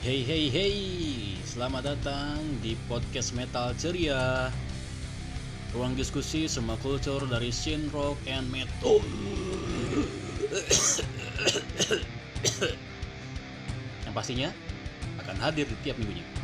Hey hey hey, selamat datang di podcast metal ceria. Ruang diskusi semua kultur dari scene rock and metal. Yang pastinya akan hadir di tiap minggunya.